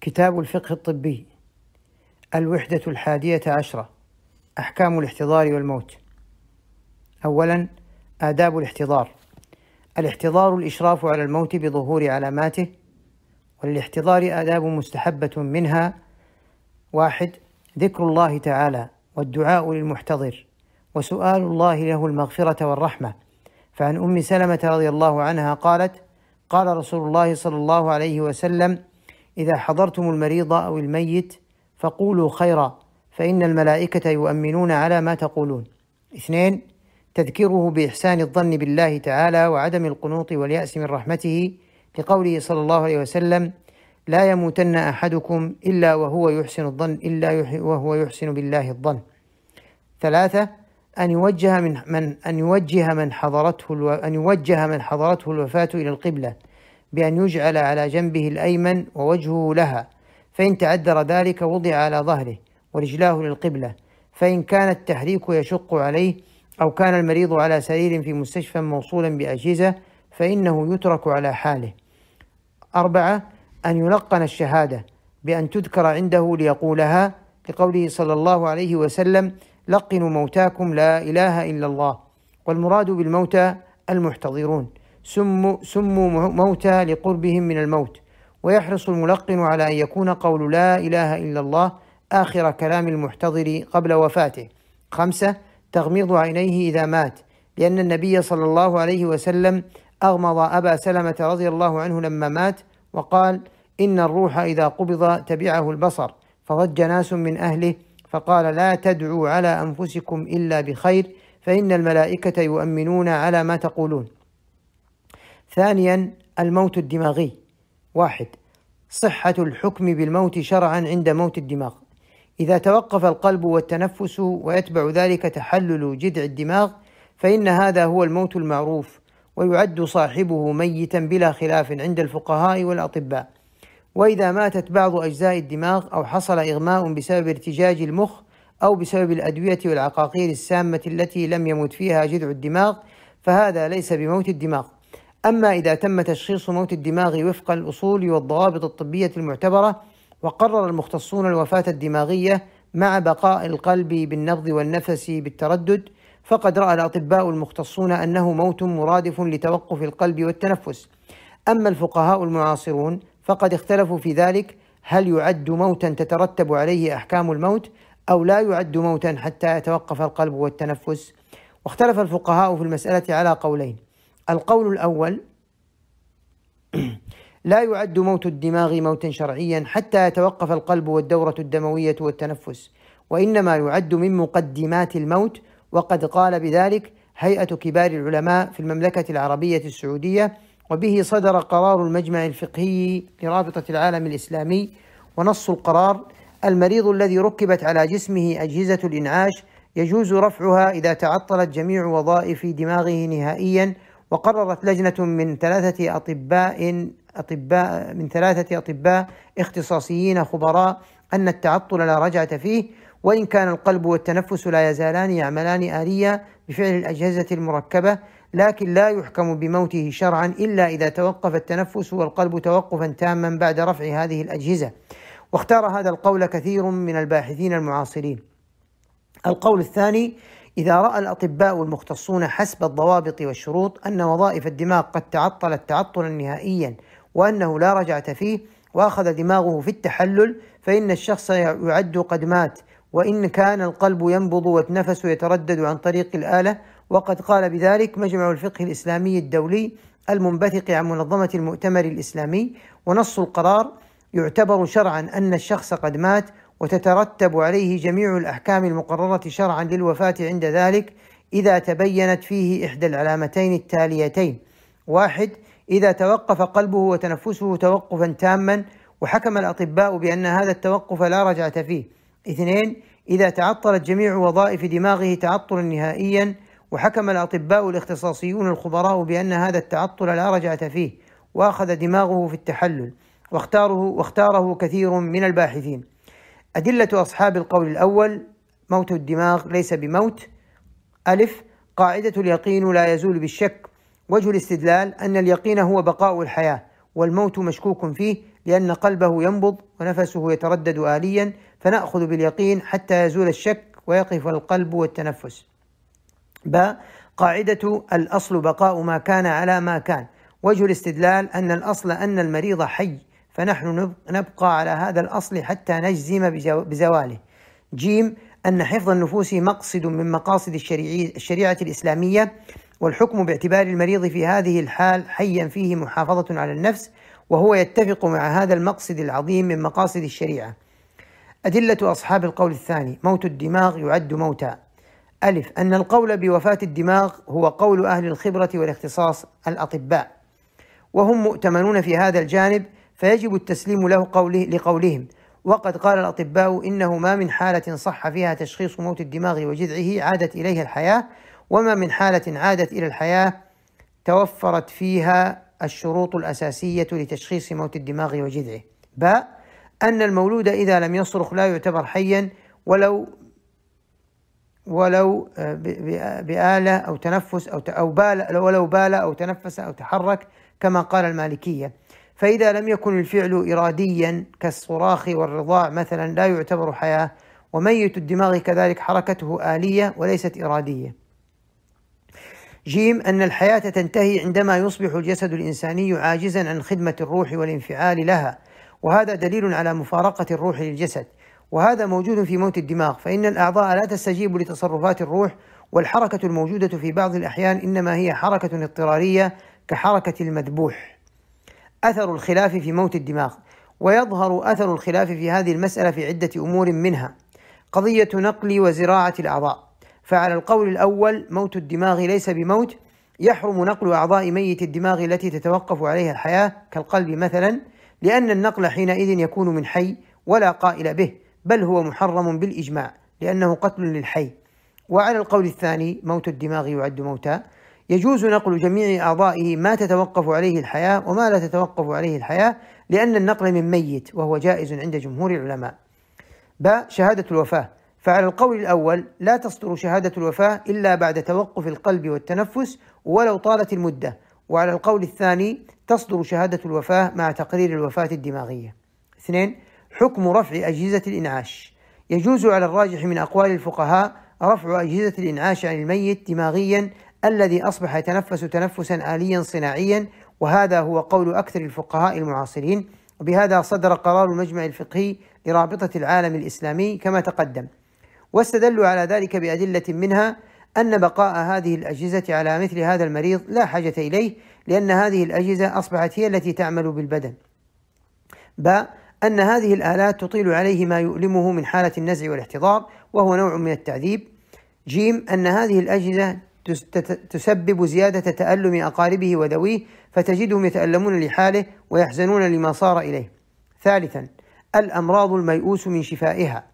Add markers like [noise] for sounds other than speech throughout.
كتاب الفقه الطبي الوحدة الحادية عشرة أحكام الاحتضار والموت. أولا آداب الاحتضار. الاحتضار الإشراف على الموت بظهور علاماته وللاحتضار آداب مستحبة منها. واحد ذكر الله تعالى والدعاء للمحتضر وسؤال الله له المغفرة والرحمة. فعن أم سلمة رضي الله عنها قالت قال رسول الله صلى الله عليه وسلم إذا حضرتم المريض أو الميت فقولوا خيرا فإن الملائكة يؤمنون على ما تقولون. اثنين تذكره بإحسان الظن بالله تعالى وعدم القنوط واليأس من رحمته لقوله صلى الله عليه وسلم لا يموتن أحدكم إلا وهو يحسن الظن إلا وهو يحسن بالله الظن. ثلاثة أن يوجه من من أن يوجه من حضرته أن يوجه من حضرته الوفاة إلى القبلة. بأن يجعل على جنبه الأيمن ووجهه لها فإن تعذر ذلك وضع على ظهره ورجلاه للقبلة فإن كان التحريك يشق عليه أو كان المريض على سرير في مستشفى موصولا بأجهزة فإنه يترك على حاله. أربعة أن يلقن الشهادة بأن تذكر عنده ليقولها لقوله صلى الله عليه وسلم لقنوا موتاكم لا إله إلا الله. والمراد بالموتى المحتضرون. سموا, سموا موتى لقربهم من الموت. ويحرص الملقن على أن يكون قول لا إله إلا الله آخر كلام المحتضر قبل وفاته. خمسة تغميض عينيه إذا مات لأن النبي صلى الله عليه وسلم أغمض أبا سلمة رضي الله عنه لما مات وقال إن الروح إذا قبض تبعه البصر فضج ناس من أهله فقال لا تدعوا على أنفسكم إلا بخير فإن الملائكة يؤمنون على ما تقولون. ثانيا الموت الدماغي. واحد صحة الحكم بالموت شرعا عند موت الدماغ. إذا توقف القلب والتنفس ويتبع ذلك تحلل جذع الدماغ فإن هذا هو الموت المعروف ويعد صاحبه ميتا بلا خلاف عند الفقهاء والأطباء. وإذا ماتت بعض أجزاء الدماغ أو حصل إغماء بسبب ارتجاج المخ أو بسبب الأدوية والعقاقير السامة التي لم يمت فيها جذع الدماغ فهذا ليس بموت الدماغ. أما إذا تم تشخيص موت الدماغ وفق الأصول والضوابط الطبية المعتبرة وقرر المختصون الوفاة الدماغية مع بقاء القلب بالنبض والنفس بالتردد فقد رأى الأطباء المختصون أنه موت مرادف لتوقف القلب والتنفس. أما الفقهاء المعاصرون فقد اختلفوا في ذلك هل يعد موتا تترتب عليه أحكام الموت أو لا يعد موتا حتى يتوقف القلب والتنفس؟ واختلف الفقهاء في المسألة على قولين. القول الأول [clears throat] لا يعد موت الدماغ موتا شرعيا حتى يتوقف القلب والدورة الدموية والتنفس وإنما يعد من مقدمات الموت وقد قال بذلك هيئة كبار العلماء في المملكة العربية السعودية وبه صدر قرار المجمع الفقهي لرابطة العالم الإسلامي ونص القرار المريض الذي ركبت على جسمه أجهزة الإنعاش يجوز رفعها إذا تعطلت جميع وظائف دماغه نهائيا وقررت لجنة من ثلاثة أطباء أطباء من ثلاثة أطباء اختصاصيين خبراء أن التعطل لا رجعة فيه وإن كان القلب والتنفس لا يزالان يعملان آلية بفعل الأجهزة المركبة لكن لا يحكم بموته شرعا إلا إذا توقف التنفس والقلب توقفا تاما بعد رفع هذه الأجهزة. واختار هذا القول كثير من الباحثين المعاصرين. القول الثاني إذا رأى الأطباء المختصون حسب الضوابط والشروط أن وظائف الدماغ قد تعطلت تعطلا نهائيا وأنه لا رجعة فيه وأخذ دماغه في التحلل فإن الشخص يعد قد مات وإن كان القلب ينبض والنفس يتردد عن طريق الآلة. وقد قال بذلك مجمع الفقه الإسلامي الدولي المنبثق عن منظمة المؤتمر الإسلامي. ونص القرار يعتبر شرعا أن الشخص قد مات وتترتب عليه جميع الأحكام المقررة شرعا للوفاة عند ذلك إذا تبينت فيه إحدى العلامتين التاليتين. واحد إذا توقف قلبه وتنفسه توقفا تاما وحكم الأطباء بأن هذا التوقف لا رجعة فيه. اثنين إذا تعطلت جميع وظائف دماغه تعطلا نهائيا وحكم الأطباء الاختصاصيون الخبراء بأن هذا التعطل لا رجعة فيه وأخذ دماغه في التحلل واختاره واختاره كثير من الباحثين. أدلة أصحاب القول الأول موت الدماغ ليس بموت. ألف قاعدة اليقين لا يزول بالشك. وجه الاستدلال أن اليقين هو بقاء الحياة والموت مشكوك فيه لأن قلبه ينبض ونفسه يتردد آليا. فنأخذ باليقين حتى يزول الشك ويقف القلب والتنفس. ب قاعدة الأصل بقاء ما كان على ما كان. وجه الاستدلال أن الأصل أن المريض حي. فنحن نبقى على هذا الأصل حتى نجزم بزواله. جيم أن حفظ النفوس مقصد من مقاصد الشريعة الإسلامية والحكم باعتبار المريض في هذه الحال حيا فيه محافظة على النفس وهو يتفق مع هذا المقصد العظيم من مقاصد الشريعة. أدلة أصحاب القول الثاني موت الدماغ يعد موتا. ألف أن القول بوفاة الدماغ هو قول أهل الخبرة والاختصاص الأطباء. وهم مؤتمنون في هذا الجانب فيجب التسليم له قوله لقولهم. وقد قال الأطباء إنه ما من حالة صح فيها تشخيص موت الدماغ وجذعه عادت إليها الحياة وما من حالة عادت إلى الحياة توفرت فيها الشروط الأساسية لتشخيص موت الدماغ وجذعه. باء أن المولود إذا لم يصرخ لا يعتبر حيا ولو ولو آه، بآلة أو تنفس أو أو بال ولو بال أو تنفس أو تحرك كما قال المالكية. فإذا لم يكن الفعل إراديا كالصراخ والرضاع مثلا لا يعتبر حياة وميت الدماغ كذلك حركته آلية وليست إرادية. جيم أن الحياة تنتهي عندما يصبح الجسد الإنساني عاجزا عن خدمة الروح والانفعال لها وهذا دليل على مفارقة الروح للجسد. وهذا موجود في موت الدماغ فإن الأعضاء لا تستجيب لتصرفات الروح والحركة الموجودة في بعض الأحيان إنما هي حركة اضطرارية كحركة المذبوح. أثر الخلاف في موت الدماغ ويظهر أثر الخلاف في هذه المسألة في عدة أمور منها. قضية نقل وزراعة الأعضاء. فعلى القول الأول موت الدماغ ليس بموت يحرم نقل أعضاء ميت الدماغ التي تتوقف عليها الحياة كالقلب مثلا لأن النقل حينئذ يكون من حي ولا قائل به بل هو محرم بالإجماع لأنه قتل للحي. وعلى القول الثاني موت الدماغ يعد موتا. يجوز نقل جميع أعضائه ما تتوقف عليه الحياة وما لا تتوقف عليه الحياة لأن النقل من ميت وهو جائز عند جمهور العلماء. ب. شهادة الوفاة. فعلى القول الأول لا تصدر شهادة الوفاة إلا بعد توقف القلب والتنفس ولو طالت المدة. وعلى القول الثاني تصدر شهادة الوفاة مع تقرير الوفاة الدماغية. اثنين. حكم رفع أجهزة الإنعاش. يجوز على الراجح من أقوال الفقهاء رفع أجهزة الإنعاش عن الميت دماغيا الذي أصبح يتنفس تنفسا آليا صناعيا وهذا هو قول أكثر الفقهاء المعاصرين وبهذا صدر قرار المجمع الفقهي لرابطة العالم الإسلامي كما تقدم واستدلوا على ذلك بأدلة منها أن بقاء هذه الأجهزة على مثل هذا المريض لا حاجة إليه لأن هذه الأجهزة أصبحت هي التي تعمل بالبدن. ب أن هذه الآلات تطيل عليه ما يؤلمه من حالة النزع والاحتضار وهو نوع من التعذيب. جيم أن هذه الأجهزة تسبب زيادة تألم أقاربه وذويه فتجدهم يتألمون لحاله ويحزنون لما صار إليه. ثالثا الأمراض الميؤوس من شفائها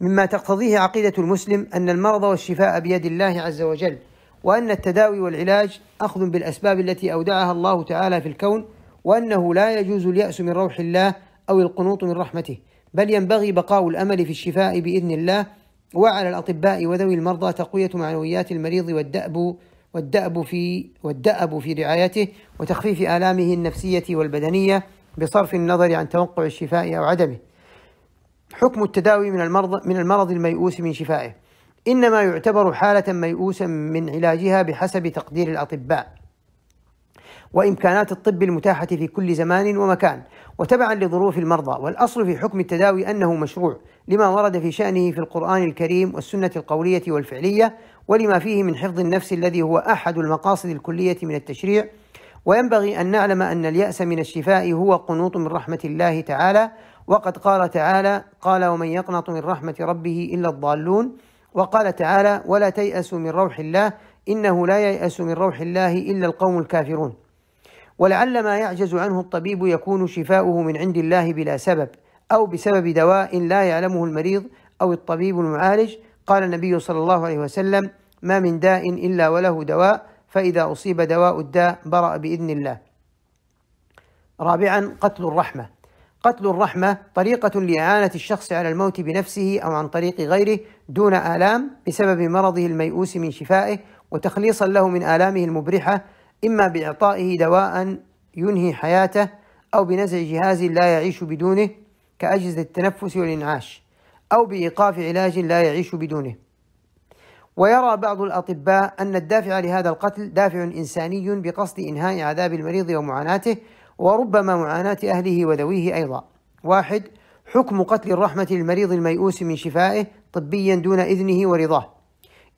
مما تقتضيه عقيدة المسلم أن المرض والشفاء بيد الله عز وجل وأن التداوي والعلاج أخذ بالأسباب التي أودعها الله تعالى في الكون وأنه لا يجوز اليأس من روح الله أو القنوط من رحمته بل ينبغي بقاء الأمل في الشفاء بإذن الله وعلى الأطباء وذوي المرضى تقوية معنويات المريض والدأب والدأب في والدأب في رعايته وتخفيف آلامه النفسية والبدنية بصرف النظر عن توقع الشفاء أو عدمه. حكم التداوي من المرض من المرض الميؤوس من شفائه إنما يعتبر حالة ميؤوسا من علاجها بحسب تقدير الأطباء وإمكانات الطب المتاحة في كل زمان ومكان وتبعا لظروف المرضى والأصل في حكم التداوي أنه مشروع لما ورد في شأنه في القرآن الكريم والسنة القولية والفعلية ولما فيه من حفظ النفس الذي هو أحد المقاصد الكلية من التشريع وينبغي أن نعلم أن اليأس من الشفاء هو قنوط من رحمة الله تعالى وقد قال تعالى قال ومن يقنط من رحمة ربه إلا الضالون وقال تعالى ولا تيأسوا من روح الله إنه لا ييأس من روح الله إلا القوم الكافرون. ولعل ما يعجز عنه الطبيب يكون شفاؤه من عند الله بلا سبب أو بسبب دواء لا يعلمه المريض أو الطبيب المعالج. قال النبي صلى الله عليه وسلم ما من داء إلا وله دواء فإذا أصيب دواء الداء برأ بإذن الله. رابعا قتل الرحمة. قتل الرحمة طريقة لإعانة الشخص على الموت بنفسه أو عن طريق غيره دون آلام بسبب مرضه الميؤوس من شفائه وتخليصا له من آلامه المبرحة إما بإعطائه دواء ينهي حياته أو بنزع جهاز لا يعيش بدونه كأجهزة التنفس والإنعاش أو بإيقاف علاج لا يعيش بدونه. ويرى بعض الأطباء أن الدافع لهذا القتل دافع إنساني بقصد إنهاء عذاب المريض ومعاناته وربما معاناة أهله وذويه أيضا. واحد حكم قتل الرحمة للمريض الميؤوس من شفائه طبيا دون إذنه ورضاه.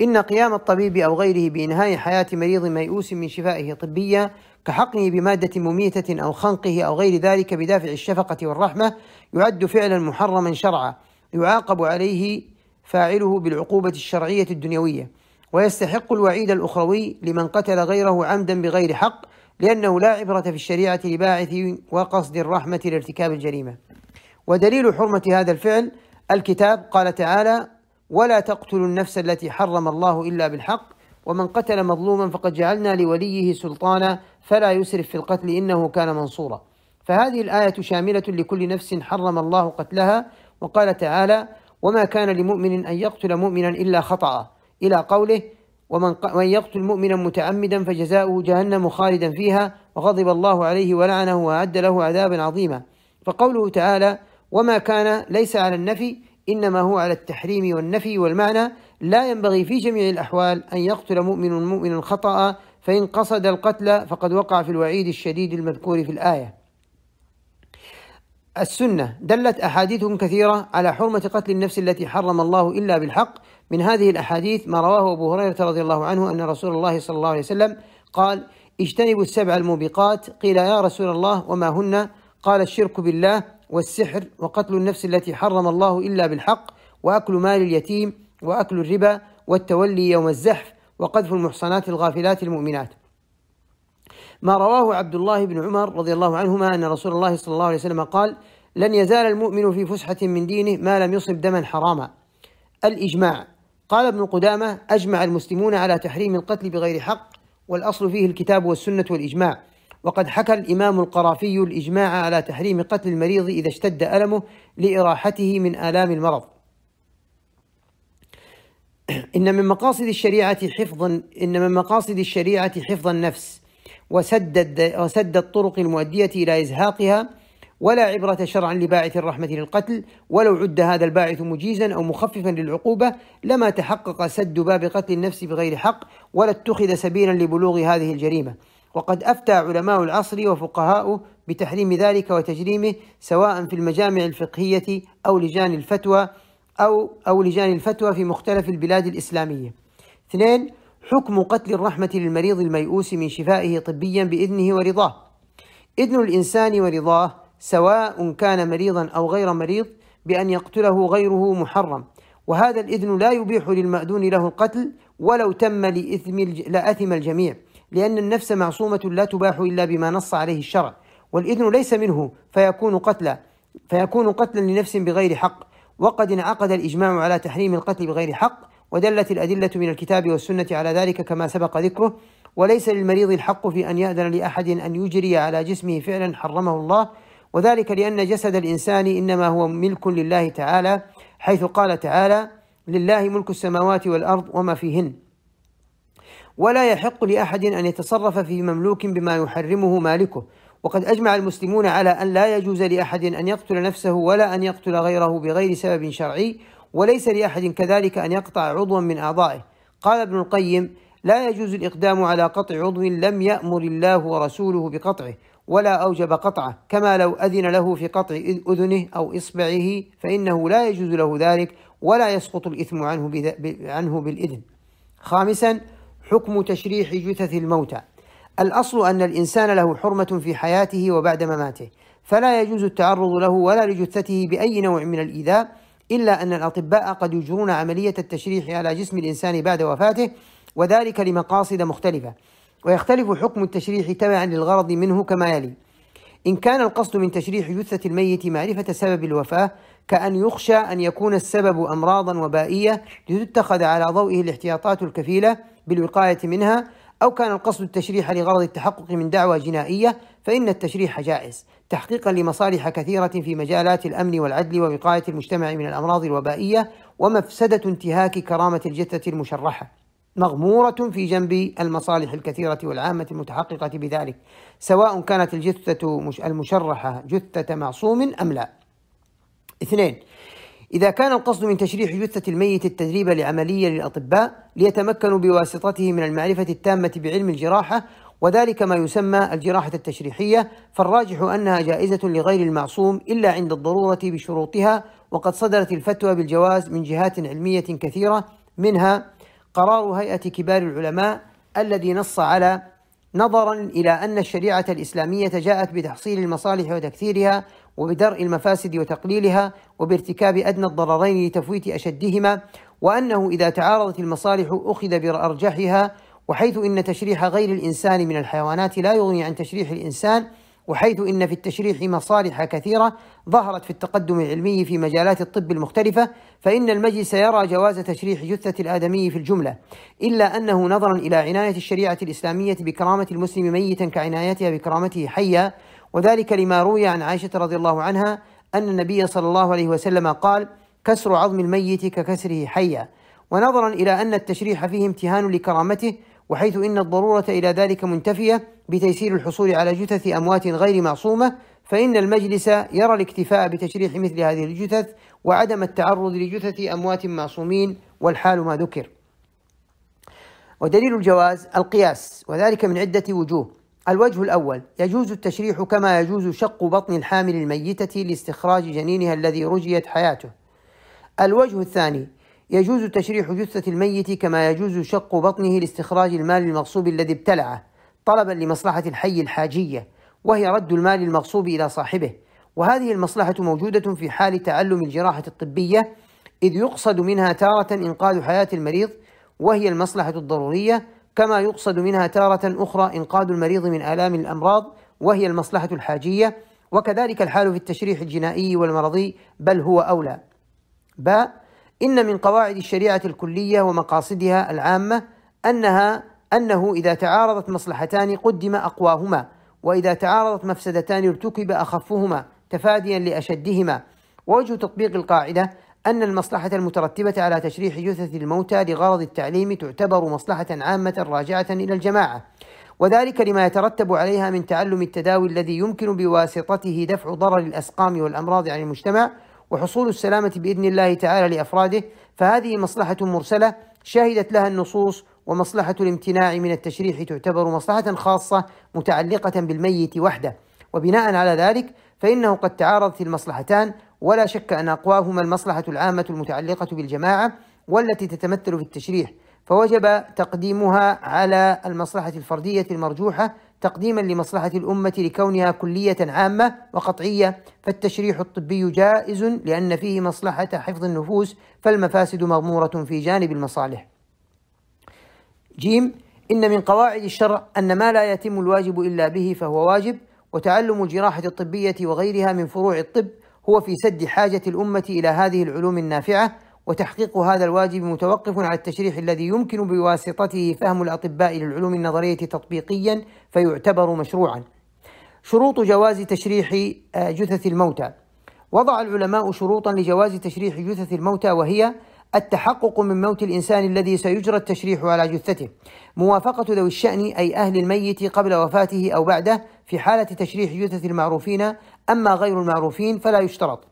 إن قيام الطبيب أو غيره بإنهاء حياة مريض ميؤوس من شفائه طبيا كحقنه بمادة مميتة أو خنقه أو غير ذلك بدافع الشفقة والرحمة يعد فعلا محرما شرعا يعاقب عليه فاعله بالعقوبة الشرعية الدنيوية. ويستحق الوعيد الأخروي لمن قتل غيره عمدا بغير حق لأنه لا عبرة في الشريعة لباعث وقصد الرحمة لارتكاب الجريمة. ودليل حرمة هذا الفعل الكتاب قال تعالى ولا تقتلوا النفس التي حرم الله إلا بالحق ومن قتل مظلوما فقد جعلنا لوليه سلطانا فلا يسرف في القتل إنه كان منصورا. فهذه الآية شاملة لكل نفس حرم الله قتلها وقال تعالى وما كان لمؤمن أن يقتل مؤمنا إلا خطأ. إلى قوله ومن يقتل مؤمنا متعمدا فجزاؤه جهنم خالدا فيها وغضب الله عليه ولعنه وأعد له عذابا عظيما. فقوله تعالى وما كان ليس على النفي إنما هو على التحريم والنفي والمعنى لا ينبغي في جميع الأحوال أن يقتل مؤمن مؤمنا خطأ فإن قصد القتل فقد وقع في الوعيد الشديد المذكور في الآية. السنة دلت أحاديث كثيرة على حرمة قتل النفس التي حرم الله إلا بالحق. من هذه الأحاديث ما رواه أبو هريرة رضي الله عنه أن رسول الله صلى الله عليه وسلم قال اجتنبوا السبع الموبقات قيل يا رسول الله وما هن؟ قال الشرك بالله. والسحر وقتل النفس التي حرم الله إلا بالحق وأكل مال اليتيم وأكل الربا والتولي يوم الزحف وقذف المحصنات الغافلات المؤمنات. ما رواه عبد الله بن عمر رضي الله عنهما أن رسول الله صلى الله عليه وسلم قال لن يزال المؤمن في فسحة من دينه ما لم يصب دما حراما. الإجماع. قال ابن قدامة أجمع المسلمون على تحريم القتل بغير حق والأصل فيه الكتاب والسنة والإجماع. وقد حكى الإمام القرافي الإجماع على تحريم قتل المريض إذا اشتد ألمه لإراحته من آلام المرض. إن من مقاصد الشريعة حفظا إن من مقاصد الشريعة حفظ النفس وسد وسد الطرق المؤدية إلى إزهاقها ولا عبرة شرعا لباعث الرحمة للقتل ولو عد هذا الباعث مجيزا أو مخففا للعقوبة لما تحقق سد باب قتل النفس بغير حق ولا اتخذ سبيلا لبلوغ هذه الجريمة. وقد أفتى علماء العصر وفقهاؤه بتحريم ذلك وتجريمه سواء في المجامع الفقهية أو لجان الفتوى أو أو لجان الفتوى في مختلف البلاد الإسلامية. اثنين حكم قتل الرحمة للمريض الميؤوس من شفائه طبيا بإذنه ورضاه. إذن الإنسان ورضاه سواء كان مريضا أو غير مريض بأن يقتله غيره محرم وهذا الإذن لا يبيح للمأذون له القتل ولو تم لإثم لأثم الجميع لأن النفس معصومة لا تباح إلا بما نص عليه الشرع والإذن ليس منه فيكون قتلا فيكون قتلا لنفس بغير حق. وقد انعقد الإجماع على تحريم القتل بغير حق ودلت الأدلة من الكتاب والسنة على ذلك كما سبق ذكره. وليس للمريض الحق في أن يأذن لأحد أن يجري على جسمه فعلا حرمه الله وذلك لأن جسد الإنسان إنما هو ملك لله تعالى حيث قال تعالى لله ملك السماوات والأرض وما فيهن. ولا يحق لأحد أن يتصرف في مملوك بما يحرمه مالكه. وقد أجمع المسلمون على أن لا يجوز لأحد أن يقتل نفسه ولا أن يقتل غيره بغير سبب شرعي وليس لأحد كذلك أن يقطع عضوا من أعضائه. قال ابن القيم لا يجوز الإقدام على قطع عضو لم يأمر الله ورسوله بقطعه ولا أوجب قطعه كما لو أذن له في قطع أذنه أو إصبعه فإنه لا يجوز له ذلك ولا يسقط الإثم عنه, عنه بالإذن. خامسا حكم تشريح جثث الموتى. الأصل أن الإنسان له حرمة في حياته وبعد مماته فلا يجوز التعرض له ولا لجثته بأي نوع من الإيذاء إلا أن الأطباء قد يجرون عملية التشريح على جسم الإنسان بعد وفاته وذلك لمقاصد مختلفة. ويختلف حكم التشريح تبعا للغرض منه كما يلي إن كان القصد من تشريح جثة الميت معرفة سبب الوفاة كأن يخشى أن يكون السبب أمراضا وبائية لتتخذ على ضوئه الاحتياطات الكفيلة بالوقاية منها أو كان القصد التشريح لغرض التحقق من دعوى جنائية فإن التشريح جائز تحقيقا لمصالح كثيرة في مجالات الأمن والعدل ووقاية المجتمع من الأمراض الوبائية ومفسدة انتهاك كرامة الجثة المشرحة مغمورة في جنب المصالح الكثيرة والعامة المتحققة بذلك سواء كانت الجثة المشرحة جثة معصوم أم لا. اثنين. إذا كان القصد من تشريح جثة الميت التدريب لعملية للأطباء ليتمكنوا بواسطته من المعرفة التامة بعلم الجراحة وذلك ما يسمى الجراحة التشريحية فالراجح أنها جائزة لغير المعصوم إلا عند الضرورة بشروطها وقد صدرت الفتوى بالجواز من جهات علمية كثيرة منها قرار هيئة كبار العلماء الذي نص على نظرا إلى أن الشريعة الإسلامية جاءت بتحصيل المصالح وتكثيرها وبدرء المفاسد وتقليلها وبارتكاب أدنى الضررين لتفويت أشدهما وأنه إذا تعارضت المصالح أخذ بأرجحها وحيث إن تشريح غير الإنسان من الحيوانات لا يغني عن تشريح الإنسان وحيث إن في التشريح مصالح كثيرة ظهرت في التقدم العلمي في مجالات الطب المختلفة فإن المجلس يرى جواز تشريح جثة الآدمي في الجملة إلا أنه نظرا إلى عناية الشريعة الإسلامية بكرامة المسلم ميتا كعنايتها بكرامته حيا. وذلك لما روي عن عائشة رضي الله عنها أن النبي صلى الله عليه وسلم قال كسر عظم الميت ككسره حيا ونظرا إلى أن التشريح فيه امتهان لكرامته وحيث إن الضرورة إلى ذلك منتفية بتيسير الحصول على جثث أموات غير معصومة فإن المجلس يرى الاكتفاء بتشريح مثل هذه الجثث وعدم التعرض لجثث أموات معصومين والحال ما ذكر. ودليل الجواز القياس وذلك من عدة وجوه. الوجه الأول يجوز التشريح كما يجوز شق بطن الحامل الميتة لاستخراج جنينها الذي رجيت حياته. الوجه الثاني يجوز تشريح جثة الميت كما يجوز شق بطنه لاستخراج المال المغصوب الذي ابتلعه طلبا لمصلحة الحي الحاجية وهي رد المال المغصوب إلى صاحبه. وهذه المصلحة موجودة في حال تعلم الجراحة الطبية إذ يقصد منها تارة إنقاذ حياة المريض وهي المصلحة الضرورية كما يقصد منها تارة أخرى إنقاذ المريض من آلام الأمراض وهي المصلحة الحاجية. وكذلك الحال في التشريح الجنائي والمرضي بل هو أولى. باء إن من قواعد الشريعة الكلية ومقاصدها العامة أنها أنه إذا تعارضت مصلحتان قدم أقواهما وإذا تعارضت مفسدتان ارتكب أخفهما تفاديا لأشدهما. ووجه تطبيق القاعدة أن المصلحة المترتبة على تشريح جثث الموتى لغرض التعليم تعتبر مصلحة عامة راجعة إلى الجماعة. وذلك لما يترتب عليها من تعلم التداوي الذي يمكن بواسطته دفع ضرر الأسقام والأمراض عن المجتمع وحصول السلامة بإذن الله تعالى لأفراده فهذه مصلحة مرسلة شهدت لها النصوص ومصلحة الامتناع من التشريح تعتبر مصلحة خاصة متعلقة بالميت وحده. وبناء على ذلك فإنه قد تعارضت المصلحتان ولا شك أن أقواهما المصلحة العامة المتعلقة بالجماعة والتي تتمثل في التشريح فوجب تقديمها على المصلحة الفردية المرجوحة تقديما لمصلحة الأمة لكونها كلية عامة وقطعية فالتشريح الطبي جائز لأن فيه مصلحة حفظ النفوس فالمفاسد مغمورة في جانب المصالح. جيم إن من قواعد الشرع أن ما لا يتم الواجب إلا به فهو واجب وتعلم الجراحة الطبية وغيرها من فروع الطب هو في سد حاجة الأمة إلى هذه العلوم النافعة وتحقيق هذا الواجب متوقف على التشريح الذي يمكن بواسطته فهم الأطباء للعلوم النظرية تطبيقيا فيعتبر مشروعا. شروط جواز تشريح آه، جثث الموتى. وضع العلماء شروطا لجواز تشريح جثث الموتى وهي التحقق من موت الإنسان الذي سيجرى التشريح على جثته موافقة ذوي الشأن أي أهل الميت قبل وفاته أو بعده في حالة تشريح جثث المعروفين أما غير المعروفين فلا يشترط.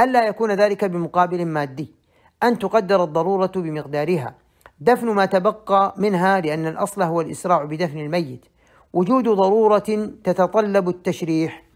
ألا يكون ذلك بمقابل مادي. أن تقدر الضرورة بمقدارها. دفن ما تبقى منها لأن الأصل هو الإسراع بدفن الميت. وجود ضرورة تتطلب التشريح.